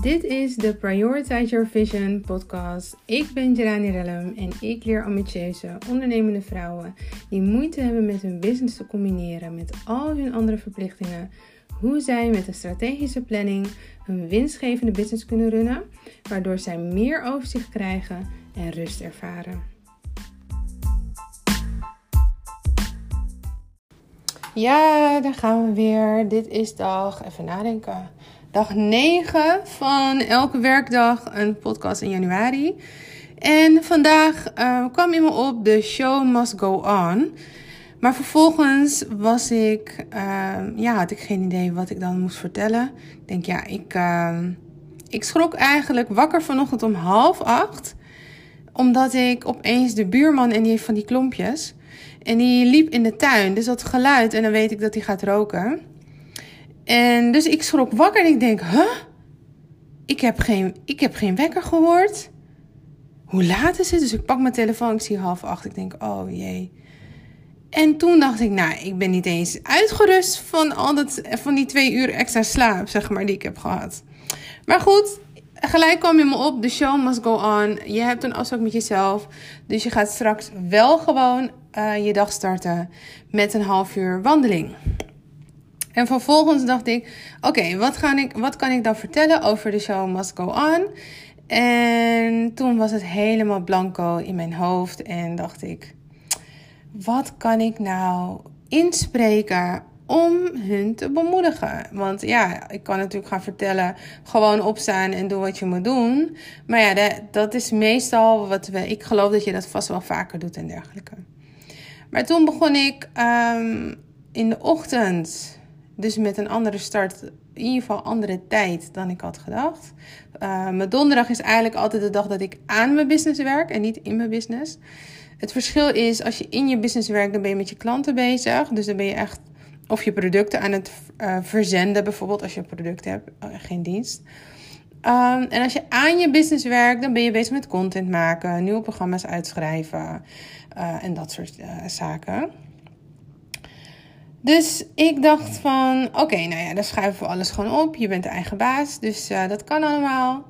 Dit is de Prioritize Your Vision podcast. Ik ben Gerani Rellum en ik leer ambitieuze, ondernemende vrouwen die moeite hebben met hun business te combineren met al hun andere verplichtingen, hoe zij met een strategische planning hun winstgevende business kunnen runnen, waardoor zij meer overzicht krijgen en rust ervaren. Ja, daar gaan we weer. Dit is dag, even nadenken dag 9 van elke werkdag een podcast in januari. En vandaag uh, kwam in me op: The show must go on. Maar vervolgens was ik, uh, ja, had ik geen idee wat ik dan moest vertellen. Ik denk, ja, ik, uh, ik schrok eigenlijk wakker vanochtend om half acht. Omdat ik opeens de buurman en die heeft van die klompjes. En die liep in de tuin. Dus dat geluid en dan weet ik dat hij gaat roken. En dus ik schrok wakker en ik denk, huh? Ik heb geen, ik heb geen wekker gehoord. Hoe laat is het? Dus ik pak mijn telefoon, ik zie half acht. Ik denk, oh jee. En toen dacht ik, nou, ik ben niet eens uitgerust van, al dat, van die twee uur extra slaap, zeg maar, die ik heb gehad. Maar goed, gelijk kwam je me op, de show must go on. Je hebt een afspraak met jezelf. Dus je gaat straks wel gewoon uh, je dag starten met een half uur wandeling. En vervolgens dacht ik: oké, wat wat, ik, wat kan ik dan vertellen over de show Must Go On? En toen was het helemaal blanco in mijn hoofd en dacht ik: wat kan ik nou inspreken om hun te bemoedigen. Want ja, ik kan natuurlijk gaan vertellen: gewoon opstaan en doe wat je moet doen. Maar ja, dat is meestal wat we. Ik geloof dat je dat vast wel vaker doet en dergelijke. Maar toen begon ik um, in de ochtend dus met een andere start, in ieder geval andere tijd dan ik had gedacht. Uh, mijn donderdag is eigenlijk altijd de dag dat ik aan mijn business werk en niet in mijn business. Het verschil is, als je in je business werkt, dan ben je met je klanten bezig. Dus dan ben je echt of je producten aan het uh, verzenden, bijvoorbeeld als je product hebt, uh, geen dienst. Um, en als je aan je business werkt, dan ben je bezig met content maken, nieuwe programma's uitschrijven en dat soort zaken. Dus ik dacht van, oké, nou ja, dan schuiven we alles gewoon op. Je bent de eigen baas, dus uh, dat kan allemaal.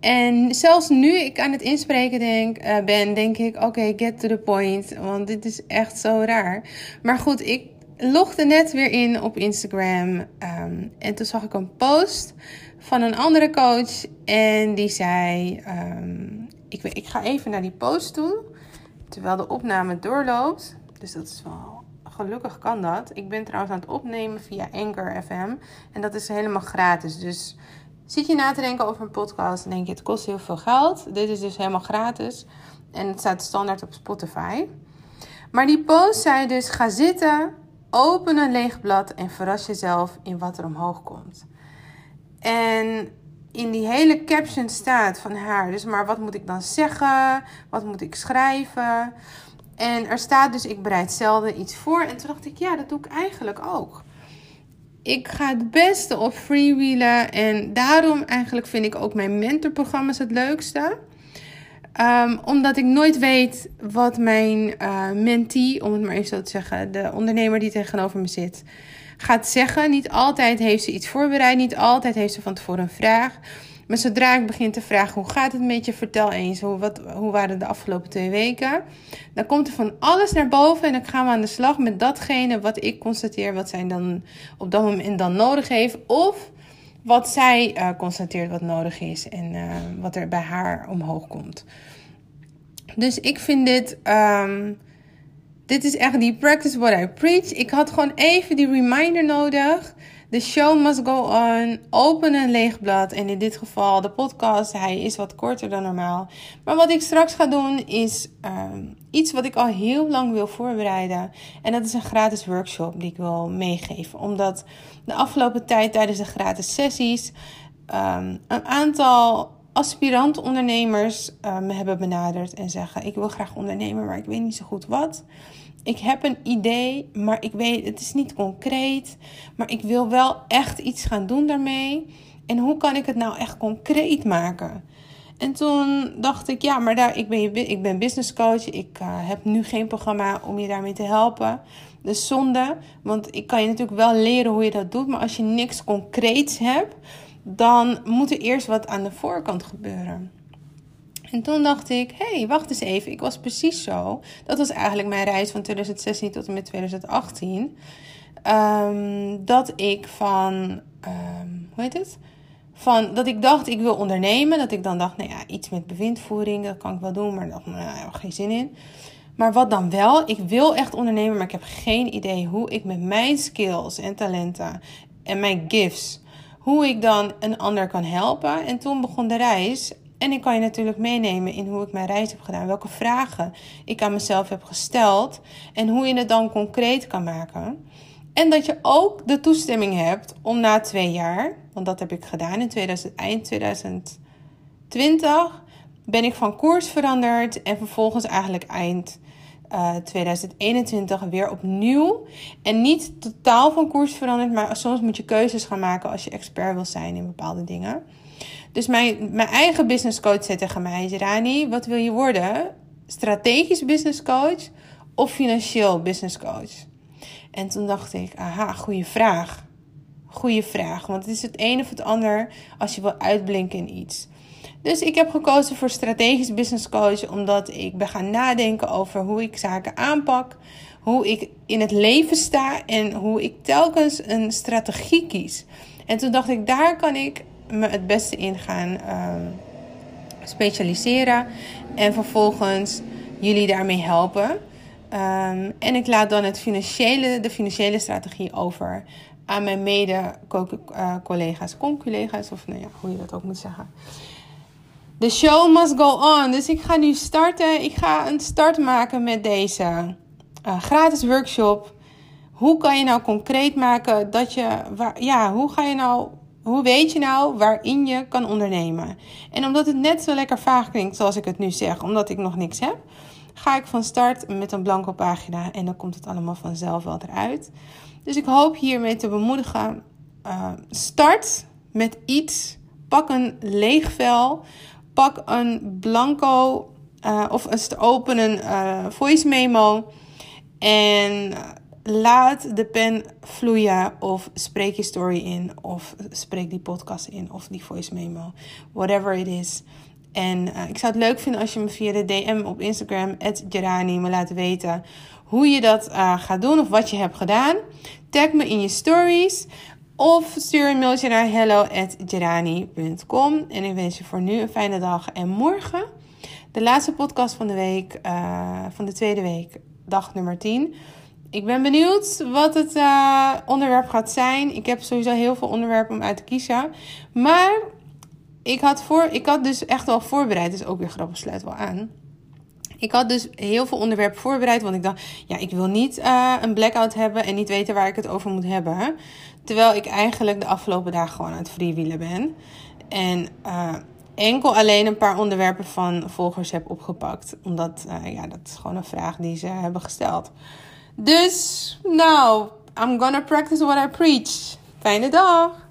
En zelfs nu ik aan het inspreken denk, uh, ben, denk ik, oké, get to the point. Want dit is echt zo raar. Maar goed, ik logde net weer in op Instagram. Um, en toen zag ik een post van een andere coach. En die zei, um, ik, ik ga even naar die post toe. Terwijl de opname doorloopt. Dus dat is wel Gelukkig kan dat. Ik ben trouwens aan het opnemen via Anchor FM. En dat is helemaal gratis. Dus zit je na te denken over een podcast en denk je het kost heel veel geld. Dit is dus helemaal gratis. En het staat standaard op Spotify. Maar die post zei dus: ga zitten, open een leeg blad en verras jezelf in wat er omhoog komt. En in die hele caption staat van haar: dus maar wat moet ik dan zeggen? Wat moet ik schrijven? En er staat dus, ik bereid zelden iets voor. En toen dacht ik, ja, dat doe ik eigenlijk ook. Ik ga het beste op freewheelen. En daarom eigenlijk vind ik ook mijn mentorprogramma's het leukste. Um, omdat ik nooit weet wat mijn uh, mentee, om het maar even zo te zeggen, de ondernemer die tegenover me zit, gaat zeggen. Niet altijd heeft ze iets voorbereid, niet altijd heeft ze van tevoren een vraag. Maar zodra ik begin te vragen hoe gaat het met je, vertel eens hoe, wat, hoe waren de afgelopen twee weken. Dan komt er van alles naar boven en dan gaan we aan de slag met datgene wat ik constateer, wat zij dan op dat moment dan nodig heeft. Of wat zij uh, constateert wat nodig is en uh, wat er bij haar omhoog komt. Dus ik vind dit. Um, dit is echt die practice what I preach. Ik had gewoon even die reminder nodig. The show must go on. Open een leeg blad. En in dit geval de podcast. Hij is wat korter dan normaal. Maar wat ik straks ga doen is um, iets wat ik al heel lang wil voorbereiden. En dat is een gratis workshop die ik wil meegeven. Omdat de afgelopen tijd tijdens de gratis sessies um, een aantal aspirant ondernemers uh, me hebben benaderd en zeggen: Ik wil graag ondernemen, maar ik weet niet zo goed wat ik heb een idee, maar ik weet, het is niet concreet. Maar ik wil wel echt iets gaan doen daarmee. En hoe kan ik het nou echt concreet maken? En toen dacht ik, ja, maar daar, ik, ben, ik ben business coach. Ik uh, heb nu geen programma om je daarmee te helpen. Dus zonde, want ik kan je natuurlijk wel leren hoe je dat doet. Maar als je niks concreets hebt, dan moet er eerst wat aan de voorkant gebeuren. En toen dacht ik, hé, hey, wacht eens even. Ik was precies zo. Dat was eigenlijk mijn reis van 2016 tot en met 2018. Ehm, dat ik van, um, hoe heet het? Van dat ik dacht, ik wil ondernemen. Dat ik dan dacht, nou ja, iets met bewindvoering, dat kan ik wel doen. Maar daar nou, heb ik geen zin in. Maar wat dan wel? Ik wil echt ondernemen, maar ik heb geen idee hoe ik met mijn skills en talenten en mijn gifts, hoe ik dan een ander kan helpen. En toen begon de reis. En ik kan je natuurlijk meenemen in hoe ik mijn reis heb gedaan, welke vragen ik aan mezelf heb gesteld en hoe je het dan concreet kan maken. En dat je ook de toestemming hebt om na twee jaar, want dat heb ik gedaan in 2000, eind 2020, ben ik van koers veranderd en vervolgens eigenlijk eind 2021 eh, weer opnieuw. En niet totaal van koers veranderd, maar soms moet je keuzes gaan maken als je expert wil zijn in bepaalde dingen. Dus mijn, mijn eigen business coach zei tegen mij: Rani, wat wil je worden? Strategisch business coach of financieel business coach? En toen dacht ik: aha, goede vraag. Goede vraag. Want het is het een of het ander als je wil uitblinken in iets. Dus ik heb gekozen voor strategisch business coach omdat ik ben gaan nadenken over hoe ik zaken aanpak, hoe ik in het leven sta en hoe ik telkens een strategie kies. En toen dacht ik, daar kan ik me het beste in gaan ehm, specialiseren en vervolgens jullie daarmee helpen. Ehm, en ik laat dan het financiële, de financiële strategie over aan mijn mede-collega's, conculega's, of nou ja, hoe je dat ook moet zeggen. The show must go on. Dus ik ga nu starten. Ik ga een start maken met deze uh, gratis workshop. Hoe kan je nou concreet maken dat je, waar, ja, hoe ga je nou, hoe weet je nou waarin je kan ondernemen? En omdat het net zo lekker vaag klinkt zoals ik het nu zeg, omdat ik nog niks heb, ga ik van start met een blanco pagina en dan komt het allemaal vanzelf wel eruit. Dus ik hoop hiermee te bemoedigen. Uh, start met iets. Pak een leeg vel pak een blanco uh, of een openen uh, voice memo en laat de pen vloeien of spreek je story in of spreek die podcast in of die voice memo, whatever it is. En uh, ik zou het leuk vinden als je me via de DM op Instagram, Gerani, me laat weten hoe je dat gaat doen of wat je hebt gedaan. Tag me in je stories. Of stuur een mailtje naar hello.gerani.com. En ik wens je voor nu een fijne dag. En morgen, de laatste podcast van de week, uh, van de tweede week, dag nummer 10. Ik ben benieuwd wat het uh, onderwerp gaat zijn. Ik heb sowieso heel veel onderwerpen om uit te kiezen. Maar ik had, voor, ik had dus echt wel voorbereid. Dus ook weer grappig, sluit wel aan. Ik had dus heel veel onderwerpen voorbereid. Want ik dacht, ja, ik wil niet uh, een blackout hebben en niet weten waar ik het over moet hebben. Terwijl ik eigenlijk de afgelopen dagen gewoon aan het freewheelen ben. En uh, enkel alleen een paar onderwerpen van volgers heb opgepakt. Omdat, uh, ja, dat is gewoon een vraag die ze hebben gesteld. Dus, nou, I'm gonna practice what I preach. Fijne dag!